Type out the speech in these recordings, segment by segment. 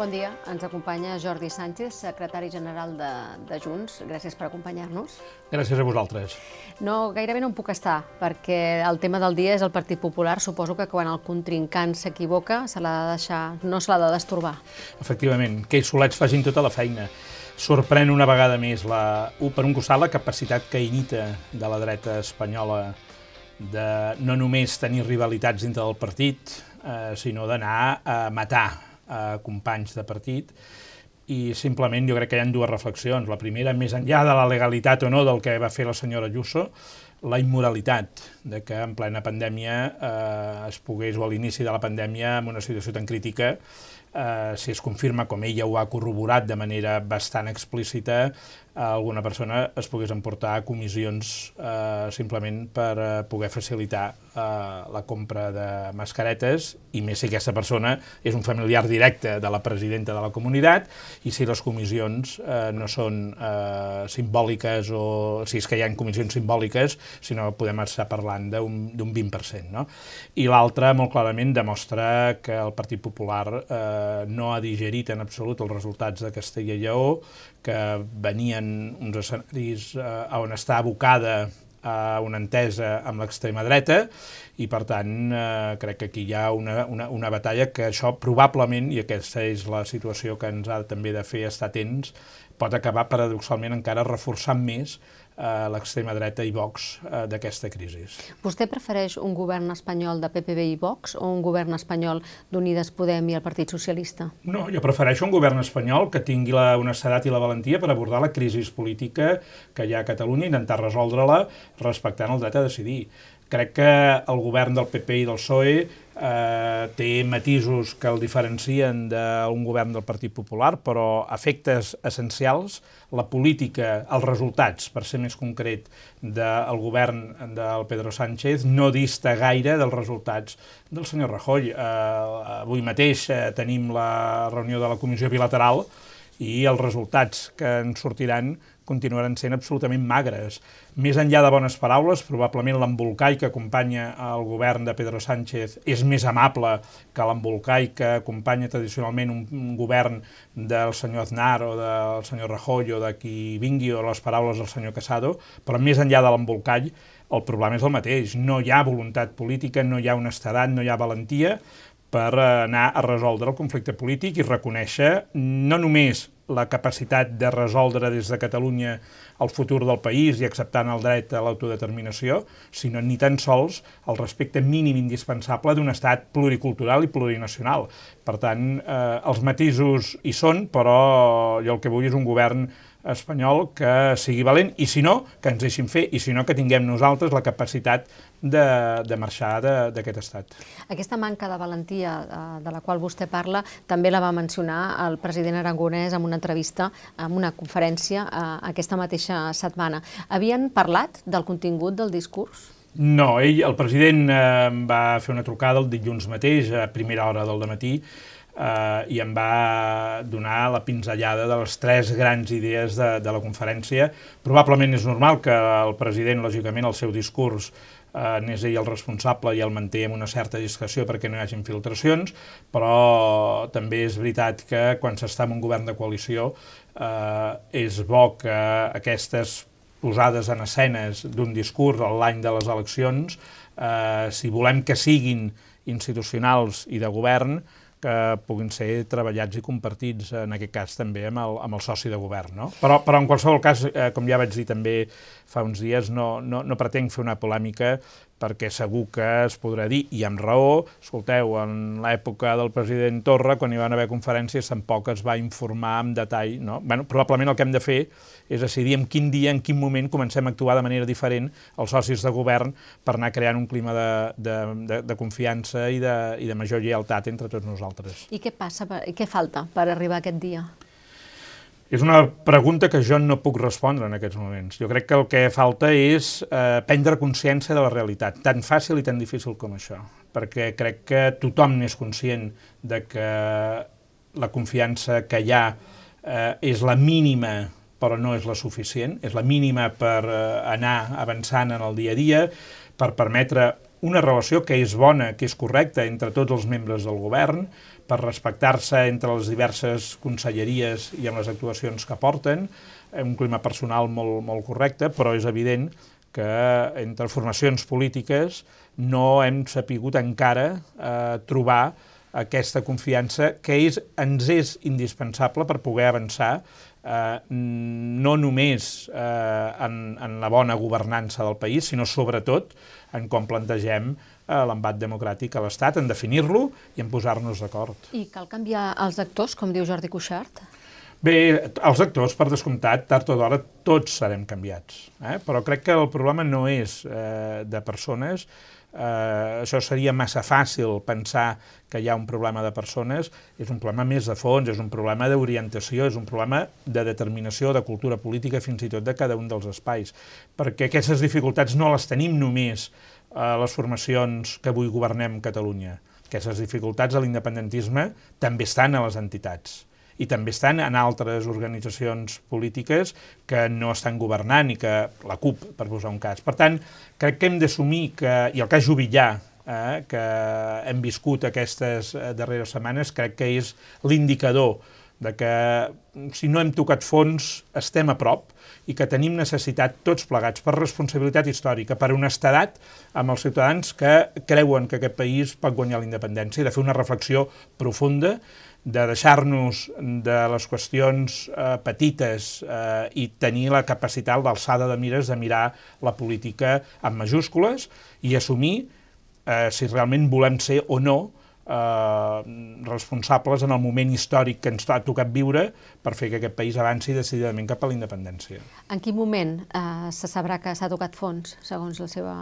Bon dia, ens acompanya Jordi Sánchez, secretari general de, de Junts. Gràcies per acompanyar-nos. Gràcies a vosaltres. No, gairebé no em puc estar, perquè el tema del dia és el Partit Popular. Suposo que quan el contrincant s'equivoca se l'ha de deixar, no se l'ha de destorbar. Efectivament, que ells solets facin tota la feina. Sorprèn una vegada més, la, per un costat, la capacitat caïnita de la dreta espanyola de no només tenir rivalitats dintre del partit, eh, sinó d'anar a matar eh, companys de partit, i simplement jo crec que hi ha dues reflexions. La primera, més enllà de la legalitat o no del que va fer la senyora Ayuso, la immoralitat de que en plena pandèmia eh, es pogués, o a l'inici de la pandèmia, en una situació tan crítica, eh, si es confirma, com ella ho ha corroborat de manera bastant explícita, alguna persona es pogués emportar comissions eh, simplement per eh, poder facilitar eh, la compra de mascaretes i més si aquesta persona és un familiar directe de la presidenta de la comunitat i si les comissions eh, no són eh, simbòliques o si és que hi ha comissions simbòliques, sinó que podem estar parlant d'un 20%. No? I l'altra, molt clarament, demostra que el Partit Popular eh, no ha digerit en absolut els resultats de Castella i Lleó, que venien uns escenaris eh, on està abocada a una entesa amb l'extrema dreta i per tant eh, crec que aquí hi ha una, una, una batalla que això probablement, i aquesta és la situació que ens ha també de fer estar atents, pot acabar paradoxalment encara reforçant més eh, l'extrema dreta i Vox eh, d'aquesta crisi. Vostè prefereix un govern espanyol de PPB i Vox o un govern espanyol d'Unides Podem i el Partit Socialista? No, jo prefereixo un govern espanyol que tingui la honestedat i la valentia per abordar la crisi política que hi ha a Catalunya i intentar resoldre-la respectant el dret a decidir. Crec que el govern del PP i del PSOE eh, té matisos que el diferencien d'un govern del Partit Popular, però efectes essencials, la política, els resultats, per ser més concret, del govern del Pedro Sánchez no dista gaire dels resultats del senyor Rajoy. Eh, avui mateix eh, tenim la reunió de la Comissió Bilateral i els resultats que en sortiran continuaran sent absolutament magres. Més enllà de bones paraules, probablement l'embolcall que acompanya el govern de Pedro Sánchez és més amable que l'embolcall que acompanya tradicionalment un, un govern del senyor Aznar o del senyor Rajoy o de qui vingui o les paraules del senyor Casado, però més enllà de l'embolcall el problema és el mateix. No hi ha voluntat política, no hi ha honestedat, no hi ha valentia per anar a resoldre el conflicte polític i reconèixer no només la capacitat de resoldre des de Catalunya el futur del país i acceptant el dret a l'autodeterminació, sinó ni tan sols el respecte mínim indispensable d'un estat pluricultural i plurinacional. Per tant, eh, els matisos hi són, però jo el que vull és un govern espanyol que sigui valent, i si no, que ens deixin fer, i si no, que tinguem nosaltres la capacitat de, de marxar d'aquest estat. Aquesta manca de valentia de, eh, de la qual vostè parla també la va mencionar el president aragonès en una entrevista, en una conferència eh, aquesta mateixa setmana. Havien parlat del contingut del discurs? No, ell, el president eh, va fer una trucada el dilluns mateix, a primera hora del matí, eh, i em va donar la pinzellada de les tres grans idees de, de la conferència. Probablement és normal que el president, lògicament, el seu discurs eh, n'és ell el responsable i el manté amb una certa discreció perquè no hi hagi infiltracions, però també és veritat que quan s'està en un govern de coalició eh, és bo que aquestes posades en escenes d'un discurs l'any de les eleccions, eh, si volem que siguin institucionals i de govern, que puguin ser treballats i compartits, en aquest cas també amb el, amb el soci de govern. No? Però, però en qualsevol cas, eh, com ja vaig dir també fa uns dies, no, no, no pretenc fer una polèmica perquè segur que es podrà dir, i amb raó, escolteu, en l'època del president Torra, quan hi van haver conferències, tampoc es va informar en detall. No? Bueno, probablement el que hem de fer és decidir en quin dia, en quin moment comencem a actuar de manera diferent els socis de govern per anar creant un clima de, de, de, de confiança i de, i de major lleialtat entre tots nosaltres. I què passa, què falta per arribar a aquest dia? És una pregunta que jo no puc respondre en aquests moments. Jo crec que el que falta és eh, prendre consciència de la realitat, tan fàcil i tan difícil com això, perquè crec que tothom n'és conscient de que la confiança que hi ha eh, és la mínima però no és la suficient, és la mínima per eh, anar avançant en el dia a dia, per permetre una relació que és bona, que és correcta entre tots els membres del govern, per respectar-se entre les diverses conselleries i amb les actuacions que porten, un clima personal molt, molt correcte, però és evident que entre formacions polítiques no hem sapigut encara eh, trobar aquesta confiança que és, ens és indispensable per poder avançar eh, no només eh, en, en la bona governança del país, sinó sobretot en com plantegem eh, l'embat democràtic a l'Estat, en definir-lo i en posar-nos d'acord. I cal canviar els actors, com diu Jordi Cuixart? Bé, els actors, per descomptat, tard o d'hora tots serem canviats, eh? però crec que el problema no és eh, de persones, eh, això seria massa fàcil pensar que hi ha un problema de persones, és un problema més de fons, és un problema d'orientació, és un problema de determinació, de cultura política, fins i tot de cada un dels espais, perquè aquestes dificultats no les tenim només a les formacions que avui governem Catalunya. Aquestes dificultats a l'independentisme també estan a les entitats i també estan en altres organitzacions polítiques que no estan governant i que la CUP, per posar un cas. Per tant, crec que hem d'assumir que, i el cas Jubillà, eh, que hem viscut aquestes eh, darreres setmanes, crec que és l'indicador de que si no hem tocat fons estem a prop i que tenim necessitat tots plegats per responsabilitat històrica, per honestedat amb els ciutadans que creuen que aquest país pot guanyar la independència i de fer una reflexió profunda de deixar-nos de les qüestions eh, petites eh, i tenir la capacitat, l'alçada de mires de mirar la política amb majúscules i assumir eh, si realment volem ser o no eh, responsables en el moment històric que ens ha tocat viure per fer que aquest país avanci decididament cap a la independència. En quin moment eh, se sabrà que s'ha tocat fons, segons la seva...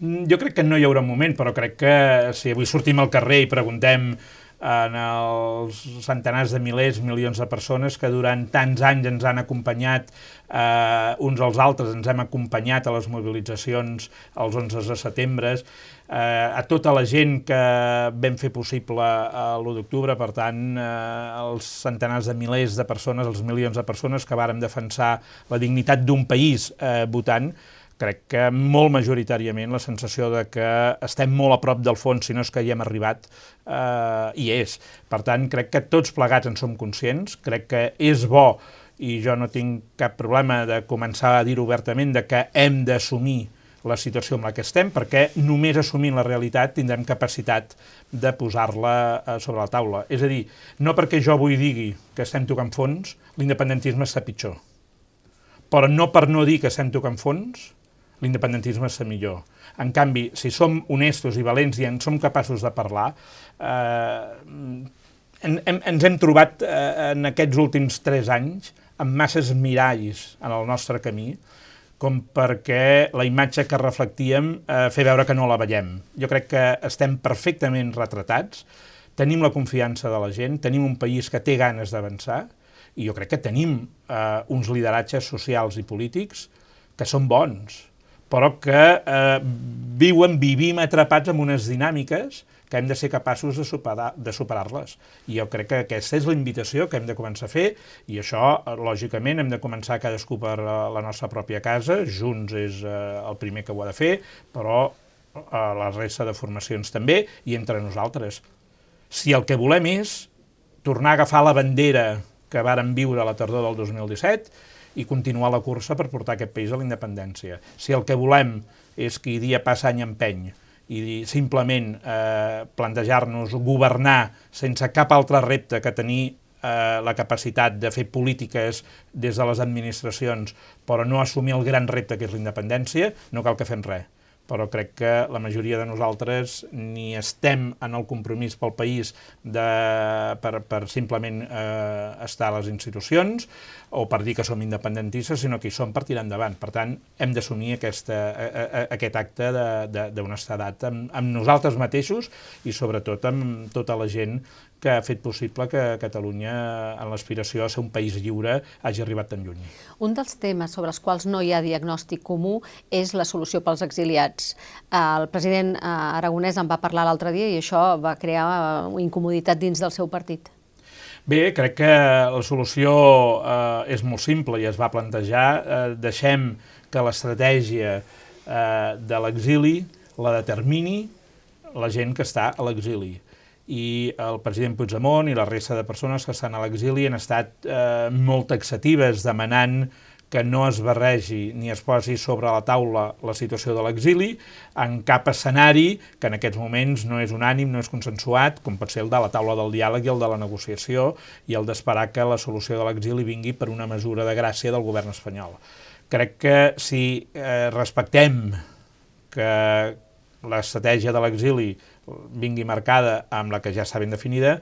Mm, jo crec que no hi haurà un moment, però crec que si avui sortim al carrer i preguntem en els centenars de milers, milions de persones que durant tants anys ens han acompanyat eh, uns als altres, ens hem acompanyat a les mobilitzacions els 11 de setembre, eh, a tota la gent que vam fer possible eh, l'1 d'octubre, per tant, eh, els centenars de milers de persones, els milions de persones que vàrem defensar la dignitat d'un país eh, votant, crec que molt majoritàriament la sensació de que estem molt a prop del fons, si no és que hi hem arribat, eh, hi és. Per tant, crec que tots plegats en som conscients, crec que és bo, i jo no tinc cap problema de començar a dir obertament de que hem d'assumir la situació en la que estem, perquè només assumint la realitat tindrem capacitat de posar-la eh, sobre la taula. És a dir, no perquè jo avui digui que estem tocant fons, l'independentisme està pitjor. Però no per no dir que estem tocant fons, l'independentisme és millor. En canvi, si som honestos i valents i en som capaços de parlar, eh, en, en, ens hem trobat eh, en aquests últims tres anys amb masses miralls en el nostre camí, com perquè la imatge que reflectíem eh, fer veure que no la veiem. Jo crec que estem perfectament retratats, tenim la confiança de la gent, tenim un país que té ganes d'avançar, i jo crec que tenim eh, uns lideratges socials i polítics que són bons, però que eh, viuen, vivim atrapats en unes dinàmiques que hem de ser capaços de superar-les. De superar I jo crec que aquesta és la invitació que hem de començar a fer, i això, eh, lògicament, hem de començar cadascú per eh, la nostra pròpia casa, Junts és eh, el primer que ho ha de fer, però eh, la resta de formacions també, i entre nosaltres. Si el que volem és tornar a agafar la bandera que varen viure a la tardor del 2017 i continuar la cursa per portar aquest país a la independència. Si el que volem és que dia passa any empeny i simplement eh, plantejar-nos governar sense cap altre repte que tenir eh, la capacitat de fer polítiques des de les administracions però no assumir el gran repte que és la independència, no cal que fem res però crec que la majoria de nosaltres ni estem en el compromís pel país de, per, per simplement eh, estar a les institucions o per dir que som independentistes, sinó que hi som per tirar endavant. Per tant, hem d'assumir aquest acte d'honestedat amb, amb nosaltres mateixos i sobretot amb tota la gent que ha fet possible que Catalunya, en l'aspiració a ser un país lliure, hagi arribat tan lluny. Un dels temes sobre els quals no hi ha diagnòstic comú és la solució pels exiliats. El president eh, Aragonès en va parlar l'altre dia i això va crear eh, incomoditat dins del seu partit. Bé, crec que la solució eh, és molt simple i es va plantejar. Eh, deixem que l'estratègia eh, de l'exili la determini la gent que està a l'exili i el president Puigdemont i la resta de persones que estan a l'exili han estat eh, molt taxatives demanant que no es barregi ni es posi sobre la taula la situació de l'exili en cap escenari que en aquests moments no és unànim, no és consensuat, com pot ser el de la taula del diàleg i el de la negociació i el d'esperar que la solució de l'exili vingui per una mesura de gràcia del govern espanyol. Crec que si eh, respectem que l'estratègia de l'exili vingui marcada amb la que ja està ben definida,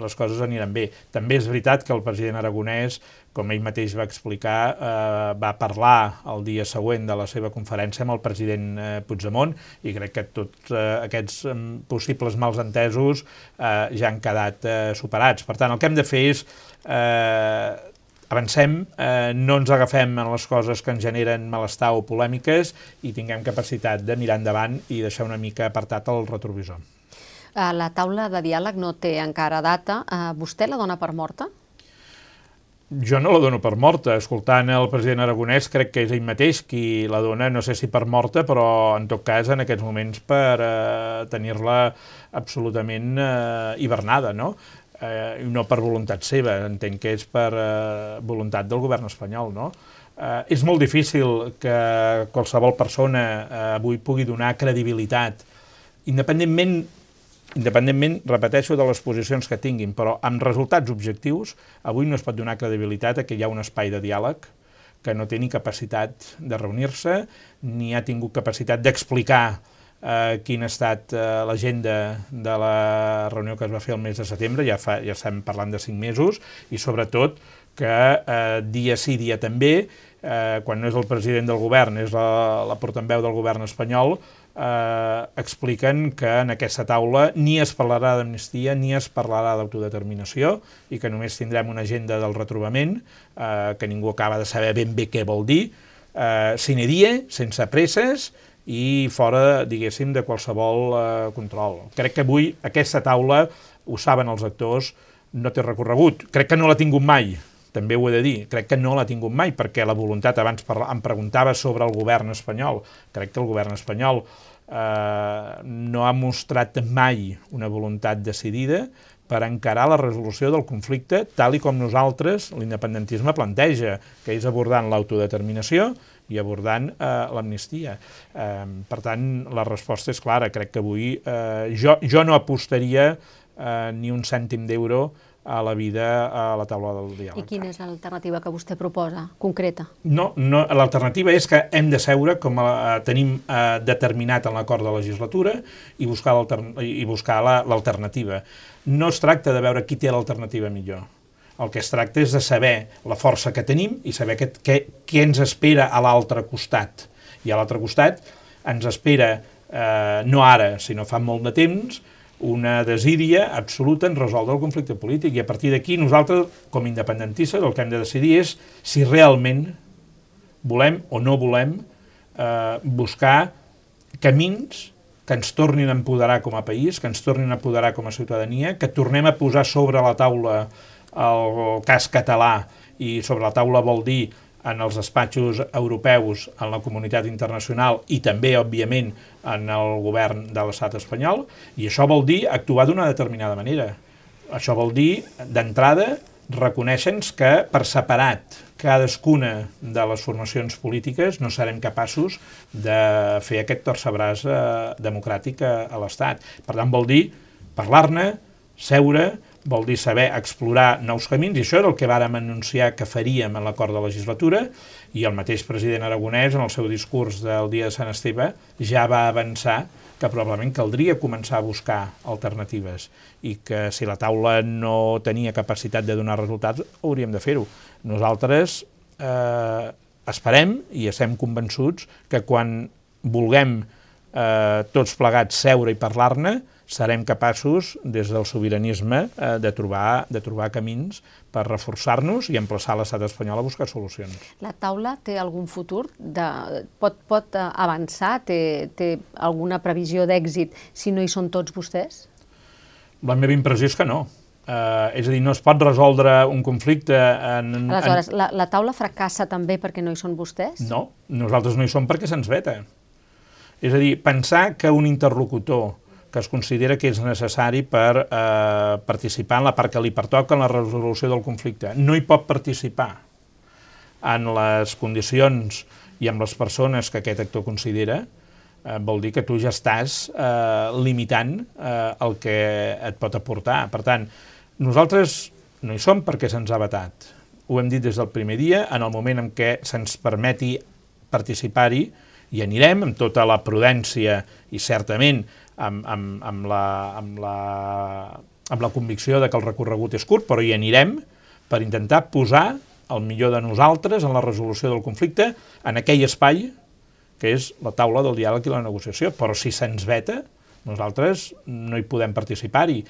les coses aniran bé. També és veritat que el president Aragonès, com ell mateix va explicar, eh, va parlar el dia següent de la seva conferència amb el president eh, Puigdemont i crec que tots eh, aquests eh, possibles mals entesos eh, ja han quedat eh, superats. Per tant, el que hem de fer és eh, avancem, eh, no ens agafem en les coses que ens generen malestar o polèmiques i tinguem capacitat de mirar endavant i deixar una mica apartat el retrovisor. Eh, la taula de diàleg no té encara data. Eh, vostè la dona per morta? Jo no la dono per morta. Escoltant el president Aragonès, crec que és ell mateix qui la dona, no sé si per morta, però en tot cas en aquests moments per eh, tenir-la absolutament eh, hibernada, no? Eh, no per voluntat seva, entenc que és per eh, voluntat del govern espanyol, no? Eh, és molt difícil que qualsevol persona eh, avui pugui donar credibilitat, independentment, independentment, repeteixo, de les posicions que tinguin, però amb resultats objectius, avui no es pot donar credibilitat a que hi ha un espai de diàleg que no té ni capacitat de reunir-se, ni ha tingut capacitat d'explicar eh, quina ha estat eh, l'agenda de la reunió que es va fer el mes de setembre, ja, fa, ja estem parlant de cinc mesos, i sobretot que eh, dia sí, dia també, eh, quan no és el president del govern, és la, la portaveu del govern espanyol, eh, expliquen que en aquesta taula ni es parlarà d'amnistia ni es parlarà d'autodeterminació i que només tindrem una agenda del retrobament eh, que ningú acaba de saber ben bé què vol dir, eh, sine die, sense presses, i fora, diguéssim, de qualsevol eh, control. Crec que avui aquesta taula, ho saben els actors, no té recorregut. Crec que no l'ha tingut mai, també ho he de dir. Crec que no l'ha tingut mai, perquè la voluntat, abans em preguntava sobre el govern espanyol, crec que el govern espanyol eh, no ha mostrat mai una voluntat decidida per encarar la resolució del conflicte tal i com nosaltres, l'independentisme, planteja, que és abordant l'autodeterminació, i abordant eh, l'amnistia. Eh, per tant, la resposta és clara. Crec que avui eh, jo, jo no apostaria eh, ni un cèntim d'euro a la vida a la taula del diàleg. I quina és l'alternativa que vostè proposa, concreta? No, no l'alternativa és que hem de seure, com a, eh, tenim eh, determinat en l'acord de legislatura, i buscar l'alternativa. La, no es tracta de veure qui té l'alternativa millor el que es tracta és de saber la força que tenim i saber què, què, què ens espera a l'altre costat. I a l'altre costat ens espera, eh, no ara, sinó fa molt de temps, una desídia absoluta en resoldre el conflicte polític. I a partir d'aquí nosaltres, com independentistes, el que hem de decidir és si realment volem o no volem eh, buscar camins que ens tornin a empoderar com a país, que ens tornin a empoderar com a ciutadania, que tornem a posar sobre la taula el cas català i sobre la taula vol dir en els despatxos europeus, en la comunitat internacional i també, òbviament, en el govern de l'estat espanyol, i això vol dir actuar d'una determinada manera. Això vol dir, d'entrada, reconeixen que per separat cadascuna de les formacions polítiques no serem capaços de fer aquest tercebràs eh, democràtic a, a l'Estat. Per tant, vol dir parlar-ne, seure, vol dir saber explorar nous camins, i això era el que vàrem anunciar que faríem en l'acord de legislatura, i el mateix president Aragonès, en el seu discurs del dia de Sant Esteve, ja va avançar que probablement caldria començar a buscar alternatives i que si la taula no tenia capacitat de donar resultats, hauríem de fer-ho. Nosaltres eh, esperem i estem convençuts que quan vulguem eh, tots plegats seure i parlar-ne, serem capaços, des del sobiranisme, eh, de, trobar, de trobar camins per reforçar-nos i emplaçar l'estat espanyol a buscar solucions. La taula té algun futur? De, pot, pot eh, avançar? Té, té alguna previsió d'èxit si no hi són tots vostès? La meva impressió és que no. Uh, és a dir, no es pot resoldre un conflicte en... Aleshores, en... La, la taula fracassa també perquè no hi són vostès? No, nosaltres no hi som perquè se'ns veta. És a dir, pensar que un interlocutor que es considera que és necessari per eh, participar en la part que li pertoca en la resolució del conflicte. No hi pot participar en les condicions i amb les persones que aquest actor considera, eh, vol dir que tu ja estàs eh, limitant eh, el que et pot aportar. Per tant, nosaltres no hi som perquè se'ns ha vetat. Ho hem dit des del primer dia, en el moment en què se'ns permeti participar-hi, i anirem amb tota la prudència i certament amb, amb, amb, la, amb, la, amb la convicció de que el recorregut és curt, però hi anirem per intentar posar el millor de nosaltres en la resolució del conflicte en aquell espai que és la taula del diàleg i la negociació. Però si se'ns veta, nosaltres no hi podem participar-hi.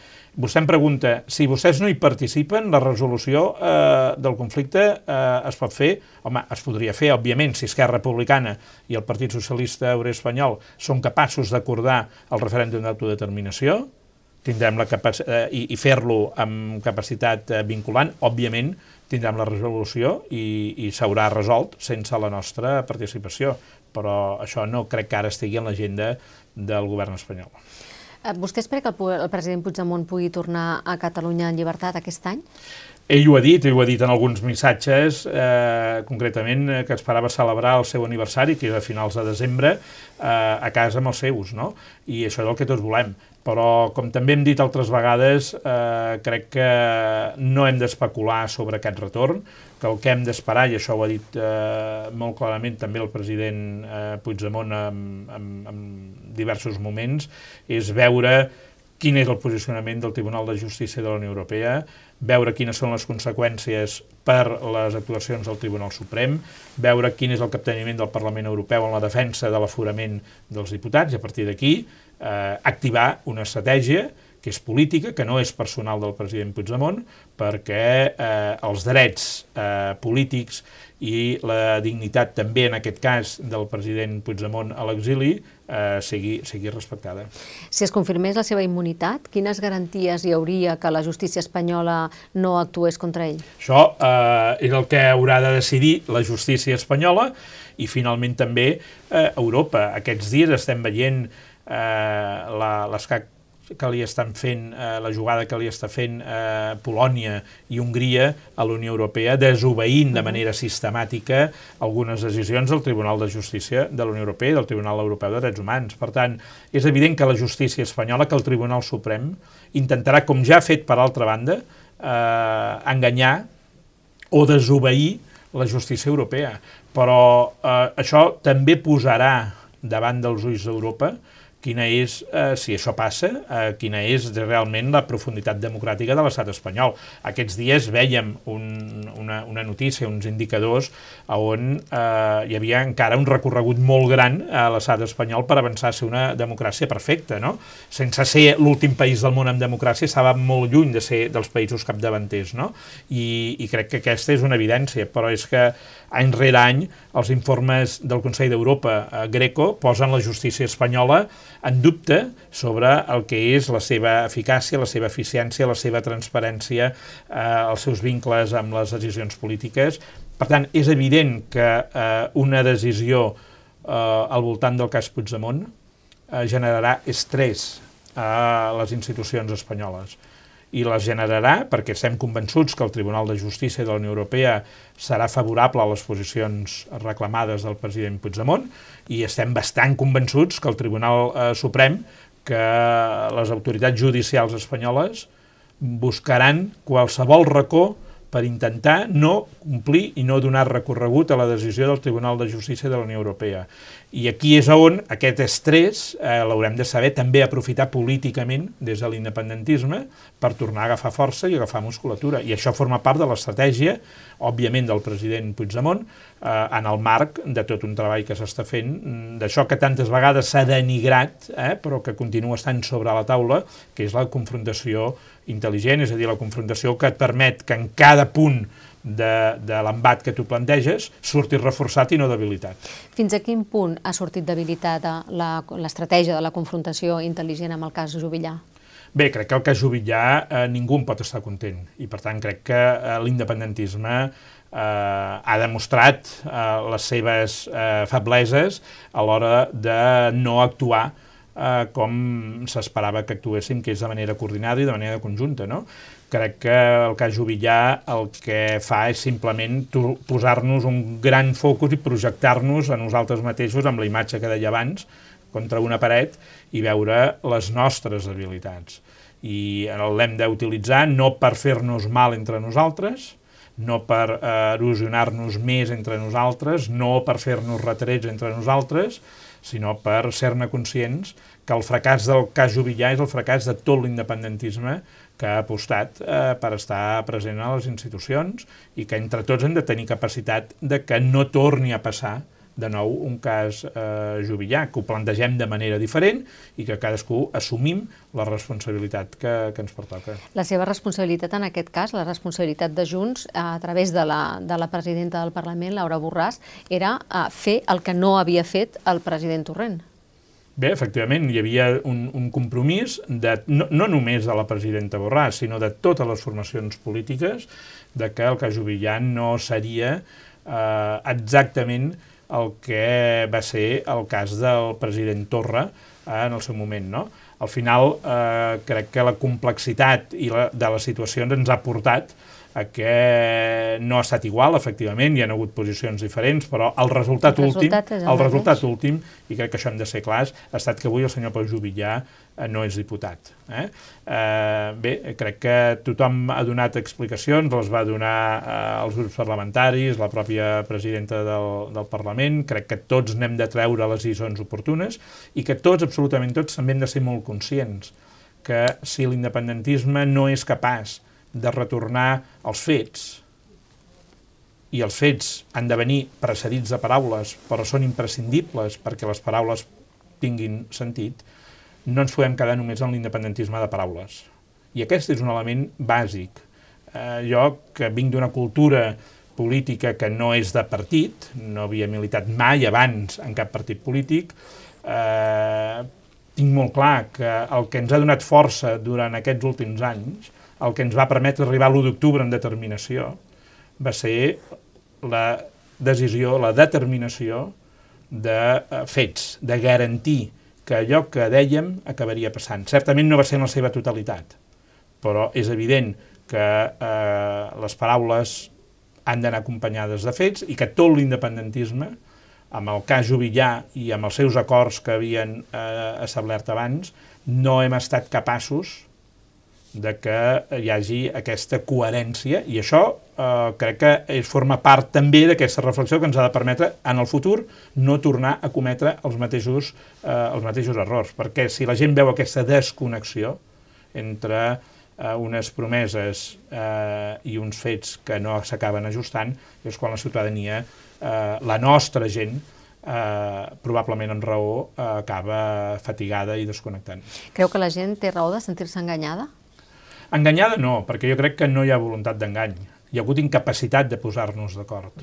Vostè em pregunta, si vostès no hi participen, la resolució eh, del conflicte eh, es pot fer? Home, es podria fer, òbviament, si Esquerra Republicana i el Partit Socialista Obrer Espanyol són capaços d'acordar el referèndum d'autodeterminació, tindrem la capacitat, eh, i, i fer-lo amb capacitat eh, vinculant, òbviament tindrem la resolució i, i s'haurà resolt sense la nostra participació. Però això no crec que ara estigui en l'agenda del govern espanyol. Eh, vostè espera que el, el president Puigdemont pugui tornar a Catalunya en llibertat aquest any? Ell ho ha dit, ell ho ha dit en alguns missatges, eh, concretament eh, que esperava celebrar el seu aniversari, que és a finals de desembre, eh, a casa amb els seus, no? I això és el que tots volem. Però, com també hem dit altres vegades, eh, crec que no hem d'especular sobre aquest retorn, que el que hem d'esperar, i això ho ha dit eh, molt clarament també el president eh, Puigdemont en, en, en diversos moments, és veure quin és el posicionament del Tribunal de Justícia de la Unió Europea, veure quines són les conseqüències per les actuacions del Tribunal Suprem, veure quin és el capteniment del Parlament Europeu en la defensa de l'aforament dels diputats i a partir d'aquí eh, activar una estratègia que és política, que no és personal del president Puigdemont, perquè eh, els drets eh, polítics i la dignitat també, en aquest cas, del president Puigdemont a l'exili eh, sigui, sigui respectada. Si es confirmés la seva immunitat, quines garanties hi hauria que la justícia espanyola no actués contra ell? Això eh, és el que haurà de decidir la justícia espanyola i finalment també eh, Europa. Aquests dies estem veient eh, l'escac que li estan fent, eh, la jugada que li està fent eh, Polònia i Hongria a la Unió Europea, desobeint de manera sistemàtica algunes decisions del Tribunal de Justícia de la Unió Europea i del Tribunal Europeu de Drets Humans. Per tant, és evident que la justícia espanyola, que el Tribunal Suprem, intentarà, com ja ha fet per altra banda, eh, enganyar o desobeir la justícia europea. Però eh, això també posarà davant dels ulls d'Europa quina és, eh, si això passa, eh, quina és realment la profunditat democràtica de l'estat espanyol. Aquests dies veiem un, una, una notícia, uns indicadors on eh, hi havia encara un recorregut molt gran a l'estat espanyol per avançar a ser una democràcia perfecta, no? Sense ser l'últim país del món en democràcia, estava molt lluny de ser dels països capdavanters, no? I, i crec que aquesta és una evidència, però és que any rere any els informes del Consell d'Europa eh, Greco posen la justícia espanyola en dubte sobre el que és la seva eficàcia, la seva eficiència, la seva transparència, eh, els seus vincles amb les decisions polítiques. Per tant, és evident que eh, una decisió eh, al voltant del cas Puigdemont eh, generarà estrès a les institucions espanyoles i les generarà perquè estem convençuts que el Tribunal de Justícia de la Unió Europea serà favorable a les posicions reclamades del president Puigdemont i estem bastant convençuts que el Tribunal eh, Suprem, que les autoritats judicials espanyoles buscaran qualsevol racó per intentar no complir i no donar recorregut a la decisió del Tribunal de Justícia de la Unió Europea. I aquí és on aquest estrès eh, l'haurem de saber també aprofitar políticament des de l'independentisme per tornar a agafar força i agafar musculatura. I això forma part de l'estratègia, òbviament, del president Puigdemont, eh, en el marc de tot un treball que s'està fent, mm, d'això que tantes vegades s'ha denigrat, eh, però que continua estant sobre la taula, que és la confrontació intel·ligent, és a dir, la confrontació que et permet que en cada punt de, de l'embat que tu planteges surti reforçat i no debilitat. Fins a quin punt ha sortit debilitada l'estratègia de la confrontació intel·ligent amb el cas Jubillà? Bé, crec que el cas Jubillà eh, ningú en pot estar content i per tant crec que eh, l'independentisme ha demostrat eh, les seves eh, febleses a l'hora de no actuar eh, com s'esperava que actuéssim, que és de manera coordinada i de manera conjunta. No? Crec que el cas Jubillà el que fa és simplement posar-nos un gran focus i projectar-nos a nosaltres mateixos amb la imatge que deia abans, contra una paret i veure les nostres habilitats. I l'hem d'utilitzar no per fer-nos mal entre nosaltres, no per eh, erosionar-nos més entre nosaltres, no per fer-nos retrets entre nosaltres, sinó per ser-ne conscients que el fracàs del cas Jubillà és el fracàs de tot l'independentisme que ha apostat eh, per estar present a les institucions i que entre tots hem de tenir capacitat de que no torni a passar de nou un cas eh, jubillà, que ho plantegem de manera diferent i que cadascú assumim la responsabilitat que, que ens pertoca. La seva responsabilitat en aquest cas, la responsabilitat de Junts, a través de la, de la presidenta del Parlament, Laura Borràs, era eh, fer el que no havia fet el president Torrent. Bé, efectivament, hi havia un, un compromís de, no, no només de la presidenta Borràs, sinó de totes les formacions polítiques, de que el cas Jubillà no seria eh, exactament el que va ser el cas del president Torra eh, en el seu moment. No? Al final, eh, crec que la complexitat i la, de les situacions ens ha portat que no ha estat igual, efectivament, hi ha hagut posicions diferents, però el resultat, el resultat últim, el, el resultat últim, i crec que això hem de ser clars, ha estat que avui el senyor Pau Jubillà eh, no és diputat. Eh? Eh, bé, crec que tothom ha donat explicacions, les va donar eh, els grups parlamentaris, la pròpia presidenta del, del Parlament, crec que tots n'hem de treure les lliçons oportunes i que tots, absolutament tots, també hem de ser molt conscients que si l'independentisme no és capaç de retornar als fets, i els fets han de venir precedits de paraules, però són imprescindibles perquè les paraules tinguin sentit, no ens podem quedar només en l'independentisme de paraules. I aquest és un element bàsic. Eh, jo, que vinc d'una cultura política que no és de partit, no havia militat mai abans en cap partit polític, eh, tinc molt clar que el que ens ha donat força durant aquests últims anys el que ens va permetre arribar l'1 d'octubre en determinació va ser la decisió, la determinació de eh, fets, de garantir que allò que dèiem acabaria passant. Certament no va ser en la seva totalitat, però és evident que eh, les paraules han d'anar acompanyades de fets i que tot l'independentisme, amb el cas Jubillà i amb els seus acords que havien eh, establert abans, no hem estat capaços de que hi hagi aquesta coherència i això eh, crec que és, forma part també d'aquesta reflexió que ens ha de permetre en el futur no tornar a cometre els mateixos, eh, els mateixos errors, perquè si la gent veu aquesta desconnexió entre eh, unes promeses eh, i uns fets que no s'acaben ajustant, és quan la ciutadania, eh, la nostra gent, eh, probablement amb raó, eh, acaba fatigada i desconnectant. Creu que la gent té raó de sentir-se enganyada? Enganyada no, perquè jo crec que no hi ha voluntat d'engany. Hi ha hagut incapacitat de posar-nos d'acord.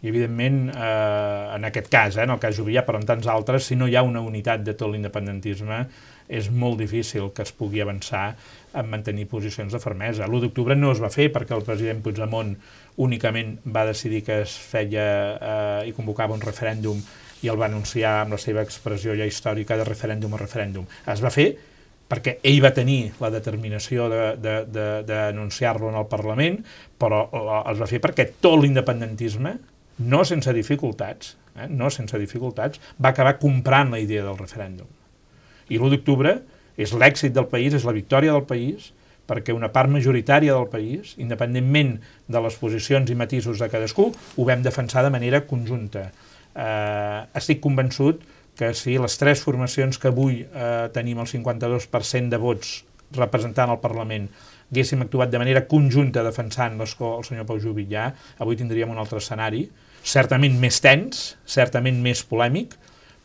I, evidentment, eh, en aquest cas, eh, en el cas Jubillà, però en tants altres, si no hi ha una unitat de tot l'independentisme, és molt difícil que es pugui avançar en mantenir posicions de fermesa. L'1 d'octubre no es va fer perquè el president Puigdemont únicament va decidir que es feia eh, i convocava un referèndum i el va anunciar amb la seva expressió ja històrica de referèndum a referèndum. Es va fer perquè ell va tenir la determinació d'anunciar-lo de, de, en el Parlament, però es va fer perquè tot l'independentisme, no sense dificultats, eh, no sense dificultats, va acabar comprant la idea del referèndum. I l'1 d'octubre és l'èxit del país, és la victòria del país, perquè una part majoritària del país, independentment de les posicions i matisos de cadascú, ho vam defensar de manera conjunta. Eh, estic convençut que si les tres formacions que avui eh, tenim el 52% de vots representant el Parlament haguéssim actuat de manera conjunta defensant l'escó el senyor Pau Jubillà, avui tindríem un altre escenari, certament més tens, certament més polèmic,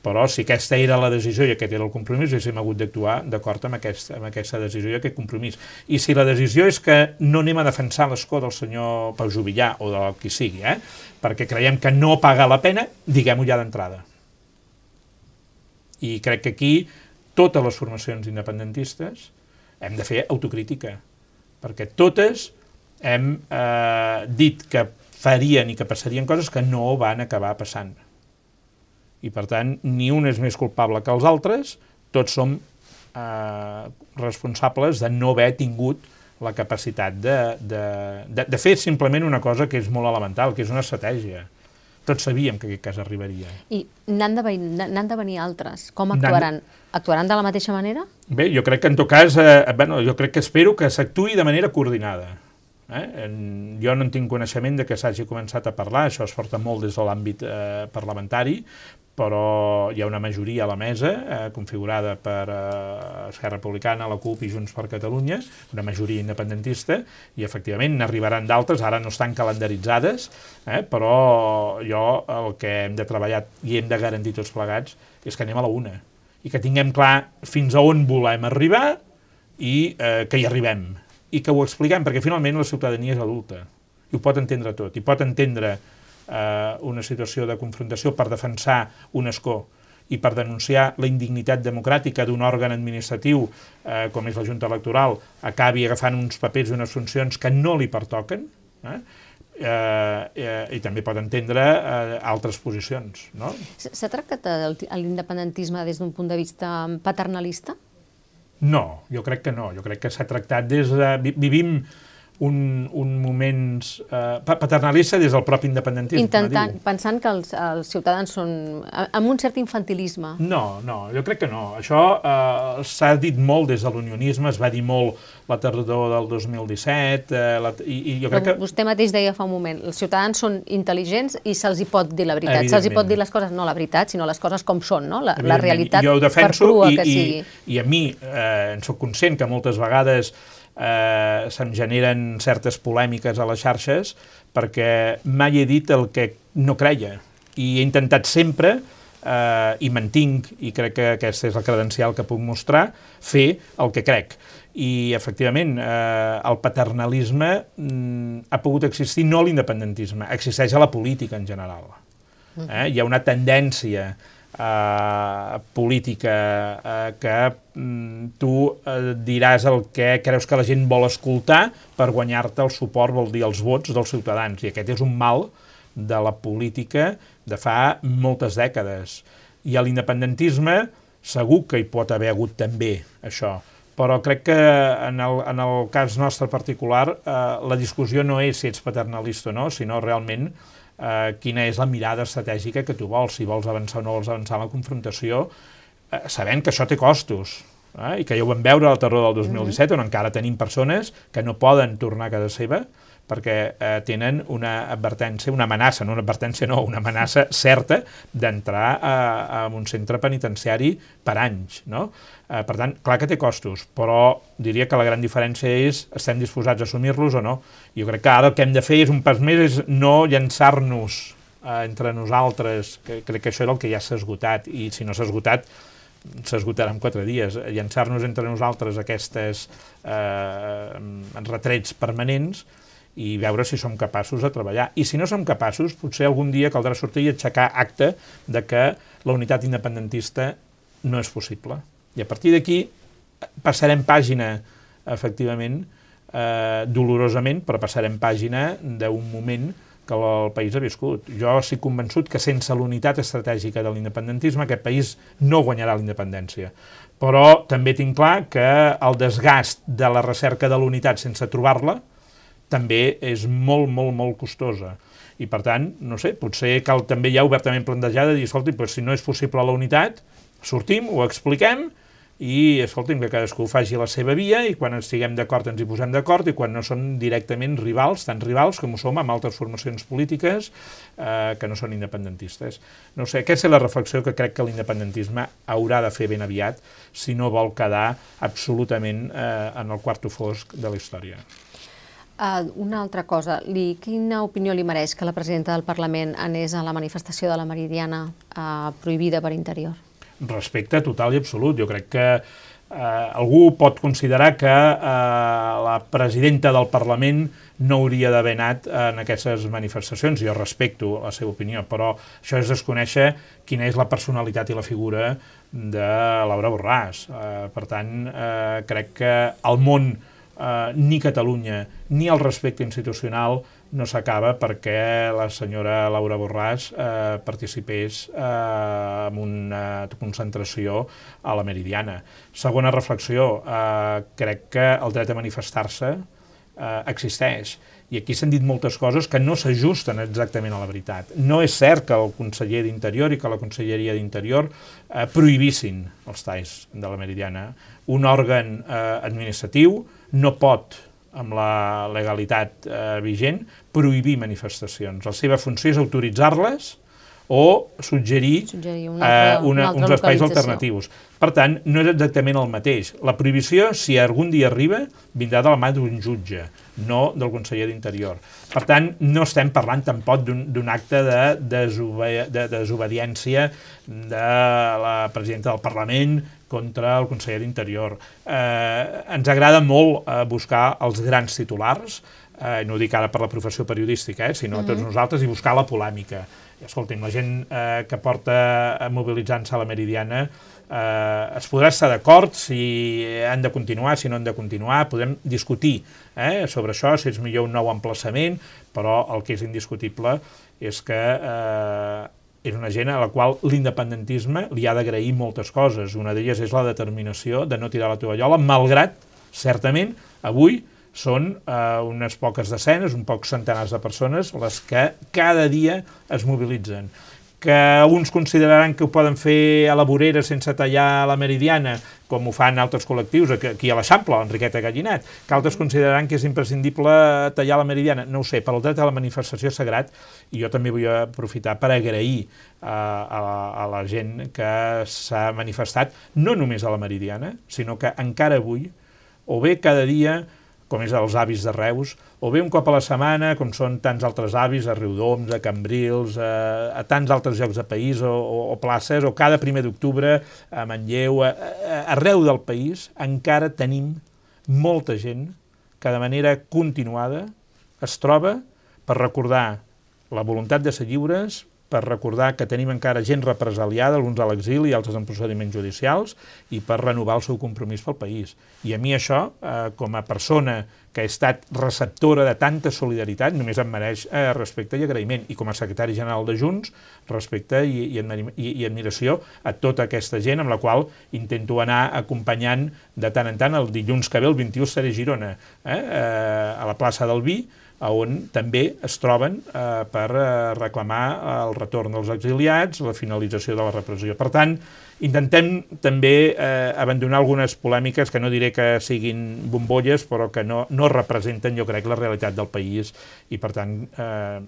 però si aquesta era la decisió i aquest era el compromís, haguéssim hagut d'actuar d'acord amb, aquest, amb aquesta decisió i aquest compromís. I si la decisió és que no anem a defensar l'escó del senyor Pau Jubillà o de qui sigui, eh, perquè creiem que no paga la pena, diguem-ho ja d'entrada. I crec que aquí totes les formacions independentistes hem de fer autocrítica, perquè totes hem eh, dit que farien i que passarien coses que no van acabar passant. I per tant, ni un és més culpable que els altres, tots som eh, responsables de no haver tingut la capacitat de, de, de, de fer simplement una cosa que és molt elemental, que és una estratègia. Tots sabíem que aquest cas arribaria. I n'han de, de venir altres. Com actuaran? Actuaran de la mateixa manera? Bé, jo crec que en tot cas, eh, bueno, jo crec que espero que s'actuï de manera coordinada. Eh? En, jo no en tinc coneixement de que s'hagi començat a parlar, això es porta molt des de l'àmbit eh, parlamentari, però hi ha una majoria a la mesa, eh, configurada per eh, Esquerra Republicana, la CUP i Junts per Catalunya, una majoria independentista, i efectivament n'arribaran d'altres, ara no estan calendaritzades, eh, però jo el que hem de treballar i hem de garantir tots plegats és que anem a la una, i que tinguem clar fins a on volem arribar i eh, que hi arribem, i que ho expliquem, perquè finalment la ciutadania és adulta, i ho pot entendre tot, i pot entendre eh, una situació de confrontació per defensar un escó i per denunciar la indignitat democràtica d'un òrgan administratiu eh, com és la Junta Electoral acabi agafant uns papers i unes funcions que no li pertoquen, eh? Eh, eh, i també pot entendre eh, altres posicions. No? S'ha tractat l'independentisme des d'un punt de vista paternalista? No, jo crec que no. Jo crec que s'ha tractat des de... Vivim un, un moments eh, paternalista des del propi independentisme. Intentant, diu. pensant que els, els ciutadans són amb un cert infantilisme. No, no, jo crec que no. Això eh, s'ha dit molt des de l'unionisme, es va dir molt la tardor del 2017, eh, la, i, i jo crec Però que... Vostè mateix deia fa un moment, els ciutadans són intel·ligents i se'ls hi pot dir la veritat. Se'ls hi pot dir les coses, no la veritat, sinó les coses com són, no? La, la realitat per crua i, que i, sigui. I a mi eh, en sóc conscient que moltes vegades eh, se'm generen certes polèmiques a les xarxes perquè mai he dit el que no creia i he intentat sempre eh, i mantinc, i crec que aquesta és la credencial que puc mostrar, fer el que crec. I, efectivament, eh, el paternalisme mm, ha pogut existir, no l'independentisme, existeix a la política en general. Eh? Hi ha una tendència eh, política eh, que mm, tu eh, diràs el que creus que la gent vol escoltar per guanyar-te el suport, vol dir els vots dels ciutadans, i aquest és un mal de la política de fa moltes dècades. I a l'independentisme segur que hi pot haver hagut també això, però crec que en el, en el cas nostre particular eh, la discussió no és si ets paternalista o no, sinó realment eh, quina és la mirada estratègica que tu vols, si vols avançar o no vols avançar en la confrontació, eh, sabent que això té costos, eh, i que ja ho vam veure a la tardor del 2017, mm -hmm. on encara tenim persones que no poden tornar a casa seva, perquè eh, tenen una advertència, una amenaça, no una advertència no, una amenaça certa d'entrar a, a un centre penitenciari per anys, no? Eh, per tant, clar que té costos, però diria que la gran diferència és estem disposats a assumir-los o no. Jo crec que ara el que hem de fer és un pas més, és no llançar-nos eh, entre nosaltres, que crec que això era el que ja s'ha esgotat, i si no s'ha esgotat, s'esgotarà en quatre dies. Llançar-nos entre nosaltres aquestes eh, retrets permanents i veure si som capaços de treballar. I si no som capaços, potser algun dia caldrà sortir i aixecar acte de que la unitat independentista no és possible. I a partir d'aquí passarem pàgina, efectivament, eh, dolorosament, però passarem pàgina d'un moment que el país ha viscut. Jo estic convençut que sense l'unitat estratègica de l'independentisme aquest país no guanyarà la independència. Però també tinc clar que el desgast de la recerca de l'unitat sense trobar-la també és molt, molt, molt costosa. I per tant, no sé, potser cal també ja obertament plantejar de dir, escolta, però si no és possible la unitat, sortim, ho expliquem, i escolti'm, que cadascú faci la seva via i quan estiguem d'acord ens hi posem d'acord i quan no són directament rivals, tant rivals com ho som amb altres formacions polítiques eh, que no són independentistes. No sé, aquesta és la reflexió que crec que l'independentisme haurà de fer ben aviat si no vol quedar absolutament eh, en el quarto fosc de la història. Uh, una altra cosa, li, quina opinió li mereix que la presidenta del Parlament anés a la manifestació de la Meridiana uh, prohibida per interior? respecte total i absolut. Jo crec que eh, algú pot considerar que eh, la presidenta del Parlament no hauria d'haver anat en aquestes manifestacions. Jo respecto la seva opinió, però això és desconèixer quina és la personalitat i la figura de Laura Borràs. Eh, per tant, eh, crec que el món, eh, ni Catalunya, ni el respecte institucional no s'acaba perquè la senyora Laura Borràs eh, participés eh, en una concentració a la Meridiana. Segona reflexió, eh, crec que el dret a manifestar-se eh, existeix i aquí s'han dit moltes coses que no s'ajusten exactament a la veritat. No és cert que el conseller d'Interior i que la Conselleria d'Interior eh, prohibissin els talls de la Meridiana. Un òrgan eh, administratiu no pot amb la legalitat eh, vigent, prohibir manifestacions. La seva funció és autoritzar-les o suggerir, suggerir una altra, eh, una, una uns espais alternatius. Per tant, no és exactament el mateix. La prohibició, si algun dia arriba, vindrà de la mà d'un jutge, no del conseller d'Interior. Per tant, no estem parlant tampoc d'un acte de, desobe de desobediència de la presidenta del Parlament contra el conseller d'Interior. Eh, ens agrada molt eh, buscar els grans titulars, eh, no ho dic ara per la professió periodística, eh, sinó mm -hmm. tots nosaltres, i buscar la polèmica. I, escolti'm, la gent eh, que porta mobilitzant-se a la Meridiana eh, es podrà estar d'acord si han de continuar, si no han de continuar, podem discutir eh, sobre això, si és millor un nou emplaçament, però el que és indiscutible és que eh, és una gent a la qual l'independentisme li ha d'agrair moltes coses. Una d'elles és la determinació de no tirar la tovallola, malgrat, certament, avui són eh, unes poques desenes, un pocs centenars de persones les que cada dia es mobilitzen que uns consideraran que ho poden fer a la vorera sense tallar la meridiana, com ho fan altres col·lectius, aquí a l'Eixample, l'Enriqueta Gallinat, que altres consideraran que és imprescindible tallar la meridiana. No ho sé, per el dret a la manifestació sagrat, i jo també vull aprofitar per agrair a, a, a la gent que s'ha manifestat, no només a la meridiana, sinó que encara avui, o bé cada dia, com és els avis de Reus, o bé un cop a la setmana, com són tants altres avis, a Riudoms, a Cambrils, a, a tants altres llocs de país o, o, o places, o cada primer d'octubre a Manlleu, a, a, arreu del país, encara tenim molta gent que de manera continuada es troba per recordar la voluntat de ser lliures, per recordar que tenim encara gent represaliada, alguns a l'exili i altres en procediments judicials, i per renovar el seu compromís pel país. I a mi això, eh, com a persona que ha estat receptora de tanta solidaritat, només em mereix eh, respecte i agraïment. I com a secretari general de Junts, respecte i, i, i, i admiració a tota aquesta gent amb la qual intento anar acompanyant de tant en tant el dilluns que ve, el 21, seré a Girona, eh, eh, a la plaça del Vi, on també es troben eh, per eh, reclamar el retorn dels exiliats, la finalització de la repressió. Per tant, intentem també eh, abandonar algunes polèmiques que no diré que siguin bombolles, però que no, no representen, jo crec, la realitat del país i, per tant, eh,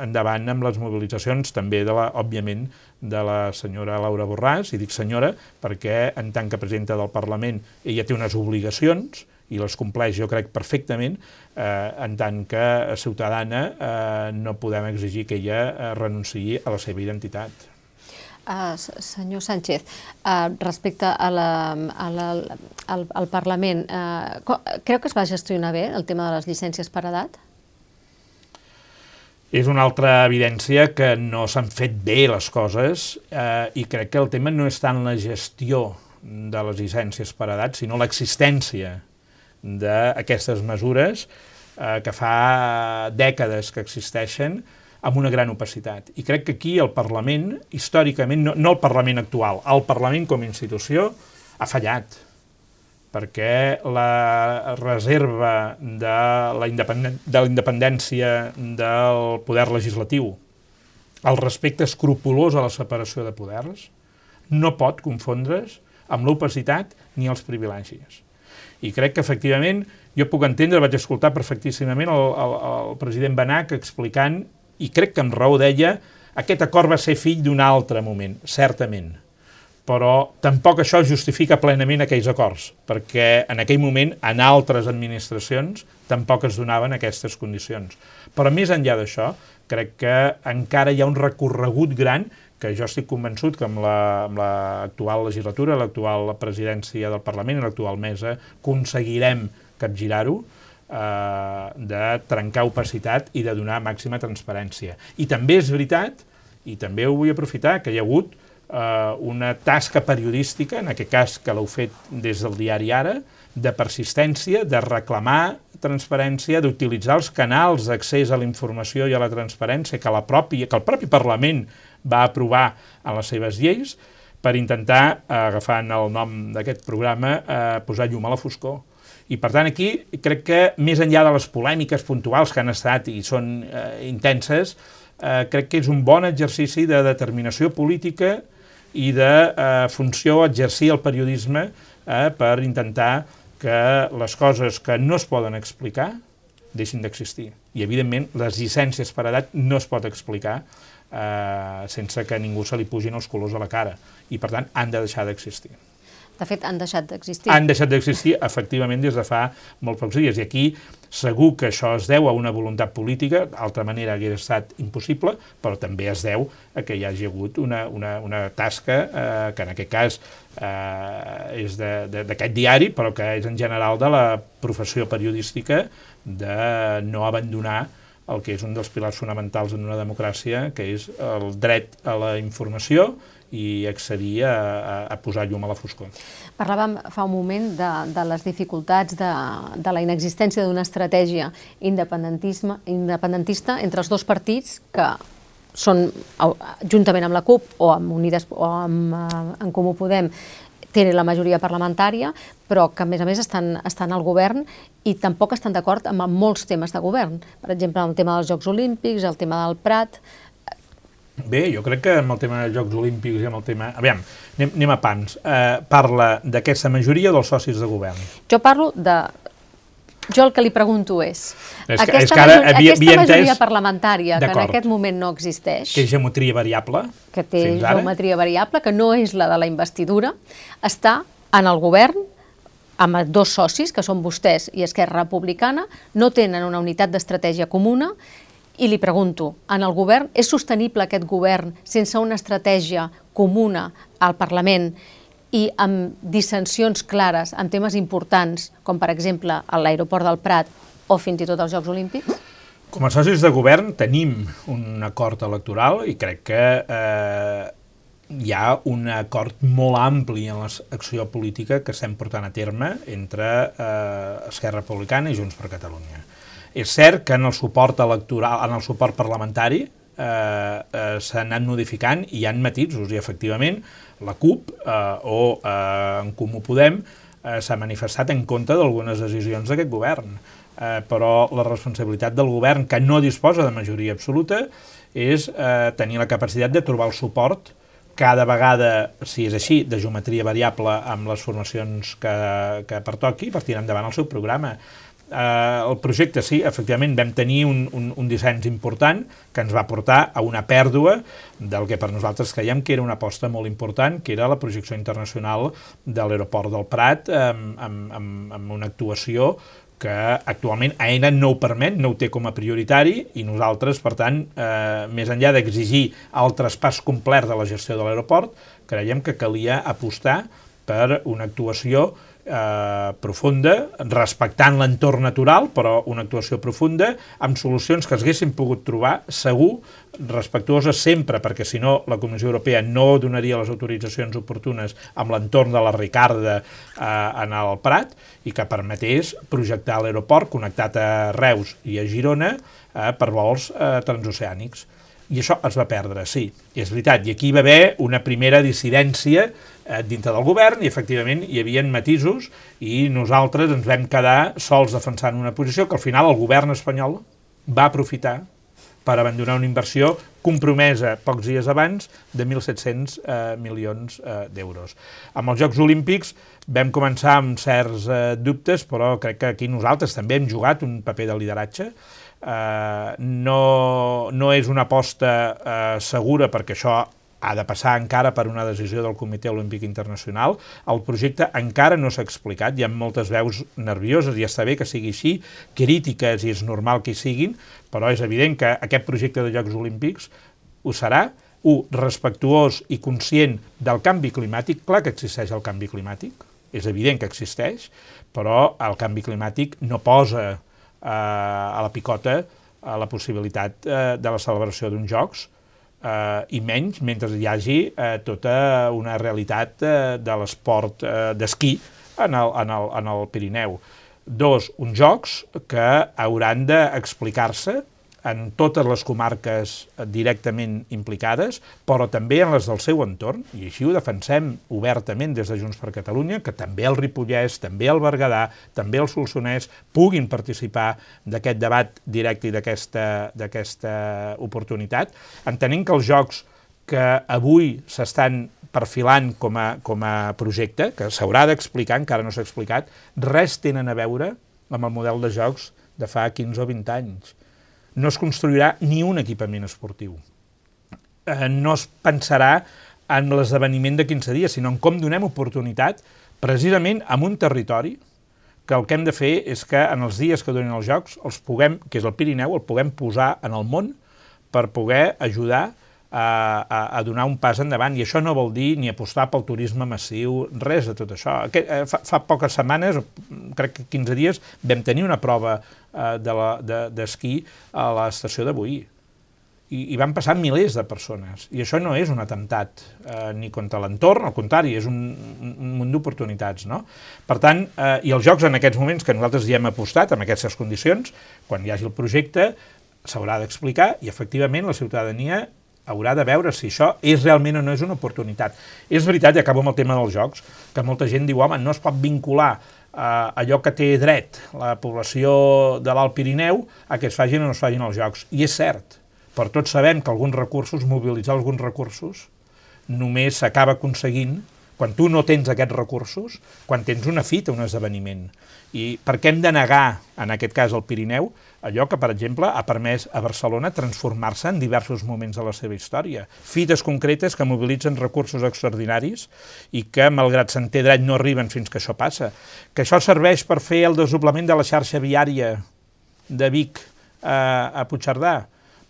endavant amb les mobilitzacions també, de la, òbviament, de la senyora Laura Borràs, i dic senyora perquè en tant que presidenta del Parlament ella té unes obligacions, i les compleix jo crec perfectament, eh, en tant que ciutadana eh, no podem exigir que ella eh, renunciï a la seva identitat. Uh, senyor Sánchez, uh, respecte a la, a la, al, al Parlament, uh, creu que es va gestionar bé el tema de les llicències per edat? És una altra evidència que no s'han fet bé les coses eh, i crec que el tema no és tant la gestió de les llicències per edat, sinó l'existència d'aquestes mesures eh, que fa dècades que existeixen amb una gran opacitat. I crec que aquí el Parlament, històricament, no, no el Parlament actual, el Parlament com a institució ha fallat, perquè la reserva de la, de la independència del poder legislatiu, el respecte escrupulós a la separació de poders, no pot confondre's amb l'opacitat ni els privilegis. I crec que, efectivament, jo puc entendre, vaig escoltar perfectíssimament el, el, el president Benac explicant, i crec que amb raó deia, aquest acord va ser fill d'un altre moment, certament. Però tampoc això justifica plenament aquells acords, perquè en aquell moment, en altres administracions, tampoc es donaven aquestes condicions. Però més enllà d'això, crec que encara hi ha un recorregut gran que jo estic convençut que amb l'actual la, legislatura, l'actual presidència del Parlament i l'actual mesa aconseguirem capgirar-ho, eh, de trencar opacitat i de donar màxima transparència. I també és veritat, i també ho vull aprofitar, que hi ha hagut eh, una tasca periodística, en aquest cas que l'heu fet des del diari Ara, de persistència, de reclamar transparència, d'utilitzar els canals d'accés a la informació i a la transparència que, la propi, que el propi Parlament va aprovar en les seves lleis per intentar, eh, agafant el nom d'aquest programa, eh, posar llum a la foscor. I per tant aquí crec que més enllà de les polèmiques puntuals que han estat i són eh, intenses, eh, crec que és un bon exercici de determinació política i de eh, funció exercir el periodisme eh, per intentar que les coses que no es poden explicar deixin d'existir. I, evidentment, les llicències per edat no es pot explicar eh, sense que ningú se li pugin els colors a la cara. I, per tant, han de deixar d'existir. De fet, han deixat d'existir. Han deixat d'existir, efectivament, des de fa molt pocs dies. I aquí segur que això es deu a una voluntat política, d'altra manera hauria estat impossible, però també es deu a que hi hagi hagut una, una, una tasca eh, que en aquest cas eh, és d'aquest diari, però que és en general de la professió periodística de no abandonar el que és un dels pilars fonamentals en una democràcia, que és el dret a la informació i accedir a, a, a posar llum a la foscor. Parlàvem fa un moment de, de les dificultats de, de la inexistència d'una estratègia independentista entre els dos partits que són, juntament amb la CUP o amb Unides o amb eh, en Comú Podem, tenen la majoria parlamentària, però que a més a més estan, estan al govern i tampoc estan d'acord amb molts temes de govern. Per exemple, el tema dels Jocs Olímpics, el tema del Prat, Bé, jo crec que amb el tema dels Jocs Olímpics i amb el tema... Aviam, anem, anem a pans. Eh, parla d'aquesta majoria dels socis de govern. Jo parlo de... Jo el que li pregunto és... és que, aquesta és que ara majoria, havia, aquesta majoria parlamentària, que en aquest moment no existeix... Que és geometria variable. Que té geometria variable, que no és la de la investidura, està en el govern, amb dos socis, que són vostès i Esquerra Republicana, no tenen una unitat d'estratègia comuna i li pregunto, en el govern, és sostenible aquest govern sense una estratègia comuna al Parlament i amb dissensions clares en temes importants, com per exemple l'aeroport del Prat o fins i tot els Jocs Olímpics? Com a socis de govern tenim un acord electoral i crec que eh, hi ha un acord molt ampli en l'acció política que estem portant a terme entre eh, Esquerra Republicana i Junts per Catalunya. És cert que en el suport electoral, en el suport parlamentari, eh, eh, s'han anat modificant i hi han matisos, i efectivament la CUP eh, o eh, en Comú Podem eh, s'ha manifestat en contra d'algunes decisions d'aquest govern. Eh, però la responsabilitat del govern, que no disposa de majoria absoluta, és eh, tenir la capacitat de trobar el suport cada vegada, si és així, de geometria variable amb les formacions que, que pertoqui per tirar endavant el seu programa eh, el projecte, sí, efectivament vam tenir un, un, un disseny important que ens va portar a una pèrdua del que per nosaltres creiem que era una aposta molt important, que era la projecció internacional de l'aeroport del Prat amb, amb, amb, amb una actuació que actualment AENA no ho permet, no ho té com a prioritari i nosaltres, per tant, eh, més enllà d'exigir el traspàs complet de la gestió de l'aeroport, creiem que calia apostar per una actuació eh, profunda, respectant l'entorn natural, però una actuació profunda, amb solucions que es haguessin pogut trobar, segur, respectuoses sempre, perquè si no la Comissió Europea no donaria les autoritzacions oportunes amb l'entorn de la Ricarda eh, en el Prat i que permetés projectar l'aeroport connectat a Reus i a Girona eh, per vols eh, transoceànics. I això es va perdre, sí, és veritat. I aquí va haver una primera dissidència eh, dintre del govern i efectivament hi havia matisos i nosaltres ens vam quedar sols defensant una posició que al final el govern espanyol va aprofitar per abandonar una inversió compromesa pocs dies abans de 1.700 eh, milions eh, d'euros. Amb els Jocs Olímpics vam començar amb certs eh, dubtes, però crec que aquí nosaltres també hem jugat un paper de lideratge. Eh, no, no és una aposta eh, segura perquè això ha de passar encara per una decisió del Comitè Olímpic Internacional. El projecte encara no s'ha explicat, hi ha moltes veus nervioses, i està bé que sigui així, crítiques, i és normal que hi siguin, però és evident que aquest projecte de Jocs Olímpics ho serà, un, respectuós i conscient del canvi climàtic, clar que existeix el canvi climàtic, és evident que existeix, però el canvi climàtic no posa eh, a la picota a la possibilitat eh, de la celebració d'uns jocs, eh, i menys mentre hi hagi eh, tota una realitat eh, de l'esport eh, d'esquí en, el, en, el, en el Pirineu. Dos, uns jocs que hauran d'explicar-se en totes les comarques directament implicades, però també en les del seu entorn, i així ho defensem obertament des de Junts per Catalunya, que també el Ripollès, també el Berguedà, també el Solsonès puguin participar d'aquest debat directe i d'aquesta oportunitat, entenent que els jocs que avui s'estan perfilant com a, com a projecte, que s'haurà d'explicar, encara no s'ha explicat, res tenen a veure amb el model de jocs de fa 15 o 20 anys no es construirà ni un equipament esportiu. Eh, no es pensarà en l'esdeveniment de 15 dies, sinó en com donem oportunitat precisament en un territori que el que hem de fer és que en els dies que donen els Jocs, els puguem, que és el Pirineu, el puguem posar en el món per poder ajudar a, a, a donar un pas endavant. I això no vol dir ni apostar pel turisme massiu, res de tot això. Aquest, eh, fa, fa poques setmanes, crec que 15 dies, vam tenir una prova eh, d'esquí de a l'estació de Boí. I, I van passar milers de persones. I això no és un atemptat eh, ni contra l'entorn, al contrari, és un, un munt d'oportunitats. No? Per tant, eh, i els jocs en aquests moments que nosaltres hi hem apostat, amb aquestes condicions, quan hi hagi el projecte, s'haurà d'explicar i efectivament la ciutadania haurà de veure si això és realment o no és una oportunitat. És veritat, i acabo amb el tema dels jocs, que molta gent diu, home, no es pot vincular eh, allò que té dret la població de l'Alt Pirineu a que es facin o no es facin els jocs. I és cert, però tots sabem que alguns recursos, mobilitzar alguns recursos, només s'acaba aconseguint quan tu no tens aquests recursos, quan tens una fita, un esdeveniment. I per què hem de negar, en aquest cas el Pirineu, allò que, per exemple, ha permès a Barcelona transformar-se en diversos moments de la seva història. Fites concretes que mobilitzen recursos extraordinaris i que, malgrat se'n té dret, no arriben fins que això passa. Que això serveix per fer el desdoblament de la xarxa viària de Vic a, a Puigcerdà?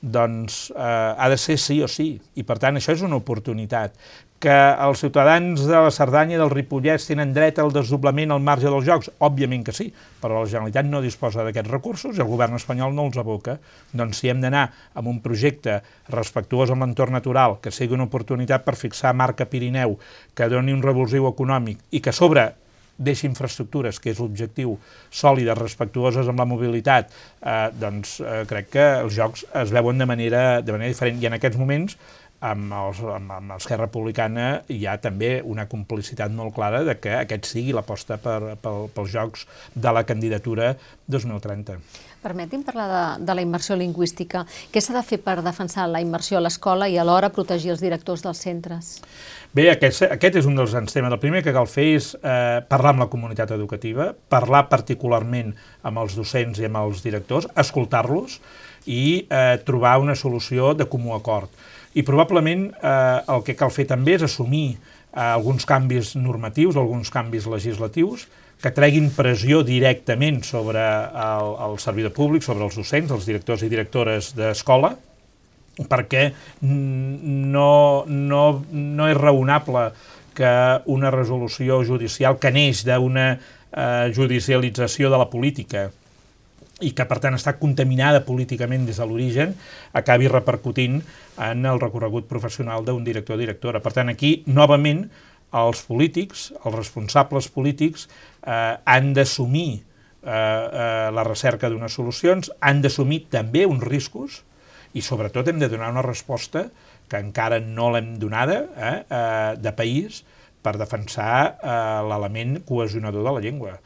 doncs eh, ha de ser sí o sí, i per tant això és una oportunitat que els ciutadans de la Cerdanya i del Ripollès tenen dret al desdoblament al marge dels jocs? Òbviament que sí, però la Generalitat no disposa d'aquests recursos i el govern espanyol no els aboca. Doncs si hem d'anar amb un projecte respectuós amb l'entorn natural, que sigui una oportunitat per fixar marca Pirineu, que doni un revulsiu econòmic i que sobre deixi infraestructures, que és l'objectiu, sòlides, respectuoses amb la mobilitat, eh, doncs eh, crec que els jocs es veuen de manera, de manera diferent. I en aquests moments amb, els, amb, amb Esquerra Republicana hi ha també una complicitat molt clara de que aquest sigui l'aposta per, per, pels Jocs de la candidatura 2030. Permeti'm parlar de, de la immersió lingüística. Què s'ha de fer per defensar la immersió a l'escola i alhora protegir els directors dels centres? Bé, aquest, aquest és un dels grans temes. El primer que cal fer és eh, parlar amb la comunitat educativa, parlar particularment amb els docents i amb els directors, escoltar-los i eh, trobar una solució de comú acord i probablement eh, el que cal fer també és assumir eh, alguns canvis normatius, alguns canvis legislatius, que treguin pressió directament sobre el, el servidor públic, sobre els docents, els directors i directores d'escola, perquè no, no, no és raonable que una resolució judicial que neix d'una eh, judicialització de la política i que per tant està contaminada políticament des de l'origen, acabi repercutint en el recorregut professional d'un director o directora. Per tant, aquí, novament, els polítics, els responsables polítics, eh, han d'assumir eh, eh, la recerca d'unes solucions, han d'assumir també uns riscos i sobretot hem de donar una resposta que encara no l'hem donada eh, eh, de país per defensar eh, l'element cohesionador de la llengua.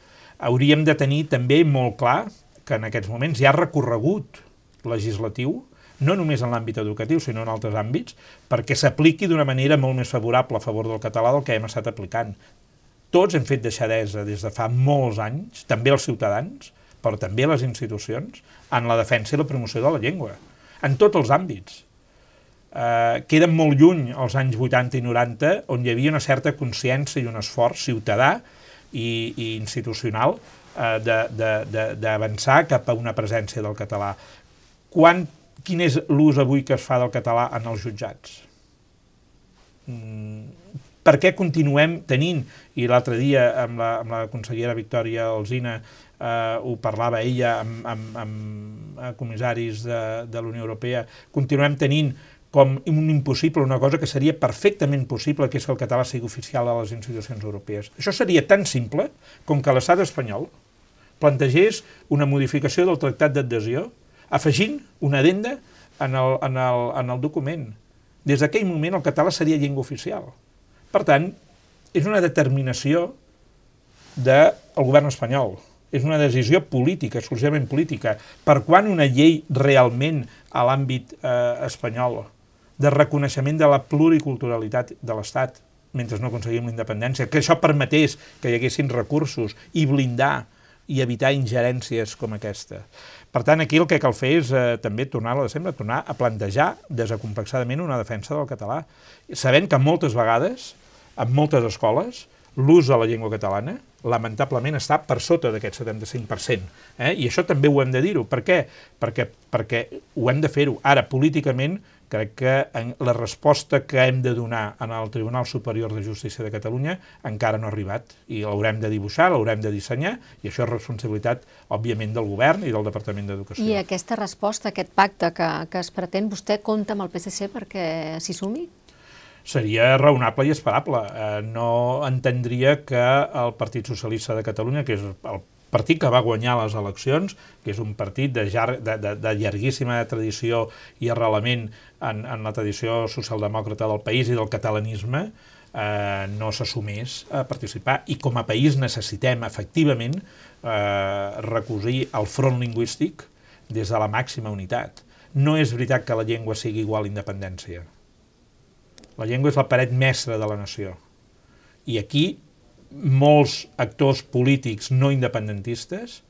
Hauríem de tenir també molt clar que en aquests moments hi ha recorregut legislatiu, no només en l'àmbit educatiu, sinó en altres àmbits, perquè s'apliqui d'una manera molt més favorable a favor del català del que hem estat aplicant. Tots hem fet deixadesa des de fa molts anys, també els ciutadans, però també les institucions, en la defensa i la promoció de la llengua, en tots els àmbits. Eh, queden molt lluny els anys 80 i 90, on hi havia una certa consciència i un esforç ciutadà i, i institucional d'avançar cap a una presència del català. Quan, quin és l'ús avui que es fa del català en els jutjats? Mm, per què continuem tenint, i l'altre dia amb la, amb la consellera Victòria Alzina eh, ho parlava ella amb, amb, amb comissaris de, de la Unió Europea, continuem tenint com un impossible, una cosa que seria perfectament possible, que és que el català sigui oficial a les institucions europees. Això seria tan simple com que l'estat espanyol plantegés una modificació del tractat d'adhesió, afegint una adenda en el, en el, en el document. Des d'aquell moment el català seria llengua oficial. Per tant, és una determinació del govern espanyol. És una decisió política, exclusivament política. Per quan una llei realment a l'àmbit eh, espanyol de reconeixement de la pluriculturalitat de l'Estat mentre no aconseguim la independència, que això permetés que hi haguessin recursos i blindar i evitar ingerències com aquesta. Per tant, aquí el que cal fer és eh, també tornar a la sempre, tornar a plantejar desacomplexadament una defensa del català, sabent que moltes vegades, en moltes escoles, l'ús de la llengua catalana, lamentablement, està per sota d'aquest 75%. Eh? I això també ho hem de dir-ho. Per què? Perquè, perquè ho hem de fer-ho. Ara, políticament, crec que en la resposta que hem de donar en el Tribunal Superior de Justícia de Catalunya encara no ha arribat i l'haurem de dibuixar, l'haurem de dissenyar i això és responsabilitat, òbviament, del govern i del Departament d'Educació. I aquesta resposta, aquest pacte que, que es pretén, vostè compta amb el PSC perquè s'hi sumi? seria raonable i esperable. Eh, no entendria que el Partit Socialista de Catalunya, que és el partit que va guanyar les eleccions, que és un partit de, llar de, de, de llarguíssima tradició i arrelament en, en la tradició socialdemòcrata del país i del catalanisme, eh, no s'assumés a participar. I com a país necessitem, efectivament, eh, recosir el front lingüístic des de la màxima unitat. No és veritat que la llengua sigui igual a independència la llengua és la paret mestra de la nació. I aquí molts actors polítics no independentistes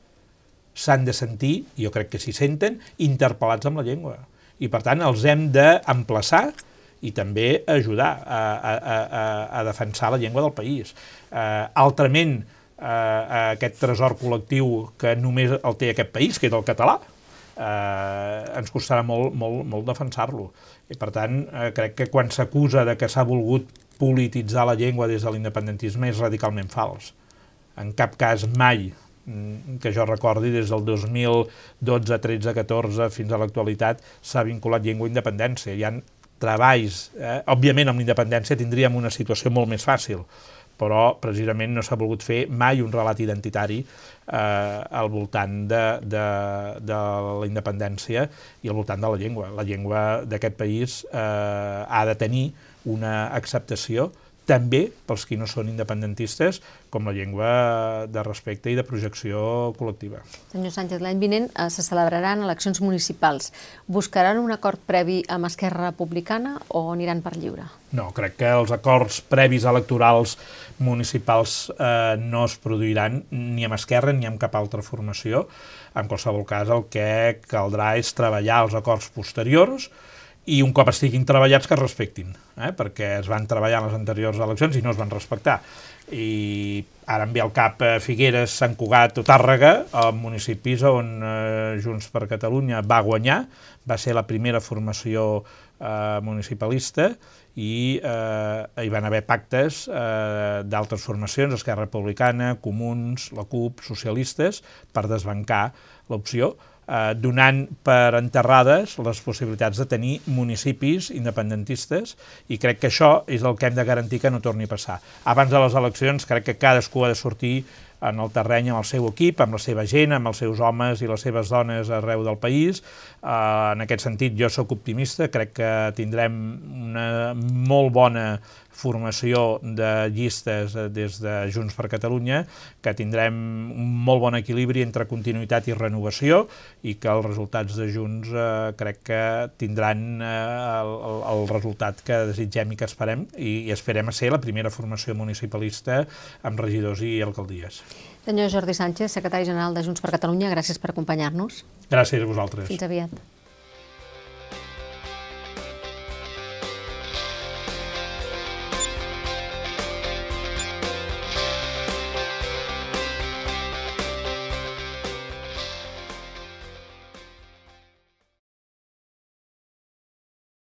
s'han de sentir, jo crec que s'hi senten, interpel·lats amb la llengua. I per tant els hem d'emplaçar i també ajudar a, a, a, a defensar la llengua del país. Uh, altrament, uh, aquest tresor col·lectiu que només el té aquest país, que és el català, eh, ens costarà molt, molt, molt defensar-lo. I per tant, eh, crec que quan s'acusa de que s'ha volgut polititzar la llengua des de l'independentisme és radicalment fals. En cap cas mai mm, que jo recordi, des del 2012, 13, 14 fins a l'actualitat s'ha vinculat llengua a independència. Hi ha treballs, eh? òbviament amb l'independència tindríem una situació molt més fàcil, però precisament no s'ha volgut fer mai un relat identitari eh, al voltant de, de, de la independència i al voltant de la llengua. La llengua d'aquest país eh, ha de tenir una acceptació també pels qui no són independentistes, com la llengua de respecte i de projecció col·lectiva. Senyor Sánchez, l'any vinent eh, se celebraran eleccions municipals. Buscaran un acord previ amb Esquerra Republicana o aniran per lliure? No, crec que els acords previs electorals municipals eh, no es produiran ni amb Esquerra ni amb cap altra formació. En qualsevol cas, el que caldrà és treballar els acords posteriors, i un cop estiguin treballats que es respectin, eh? perquè es van treballar en les anteriors eleccions i no es van respectar. I ara em ve al cap eh, Figueres, Sant Cugat o Tàrrega, municipis on eh, Junts per Catalunya va guanyar, va ser la primera formació eh, municipalista i eh, hi van haver pactes eh, d'altres formacions, Esquerra Republicana, Comuns, la CUP, socialistes, per desbancar l'opció eh, donant per enterrades les possibilitats de tenir municipis independentistes i crec que això és el que hem de garantir que no torni a passar. Abans de les eleccions crec que cadascú ha de sortir en el terreny amb el seu equip, amb la seva gent, amb els seus homes i les seves dones arreu del país. Uh, en aquest sentit, jo sóc optimista, crec que tindrem una molt bona formació de llistes eh, des de Junts per Catalunya, que tindrem un molt bon equilibri entre continuïtat i renovació i que els resultats de Junts eh, crec que tindran eh, el, el resultat que desitgem i que esperem i, i esperem a ser la primera formació municipalista amb regidors i alcaldies. Senyor Jordi Sánchez, secretari general de Junts per Catalunya, gràcies per acompanyar-nos. Gràcies a vosaltres. Fins aviat.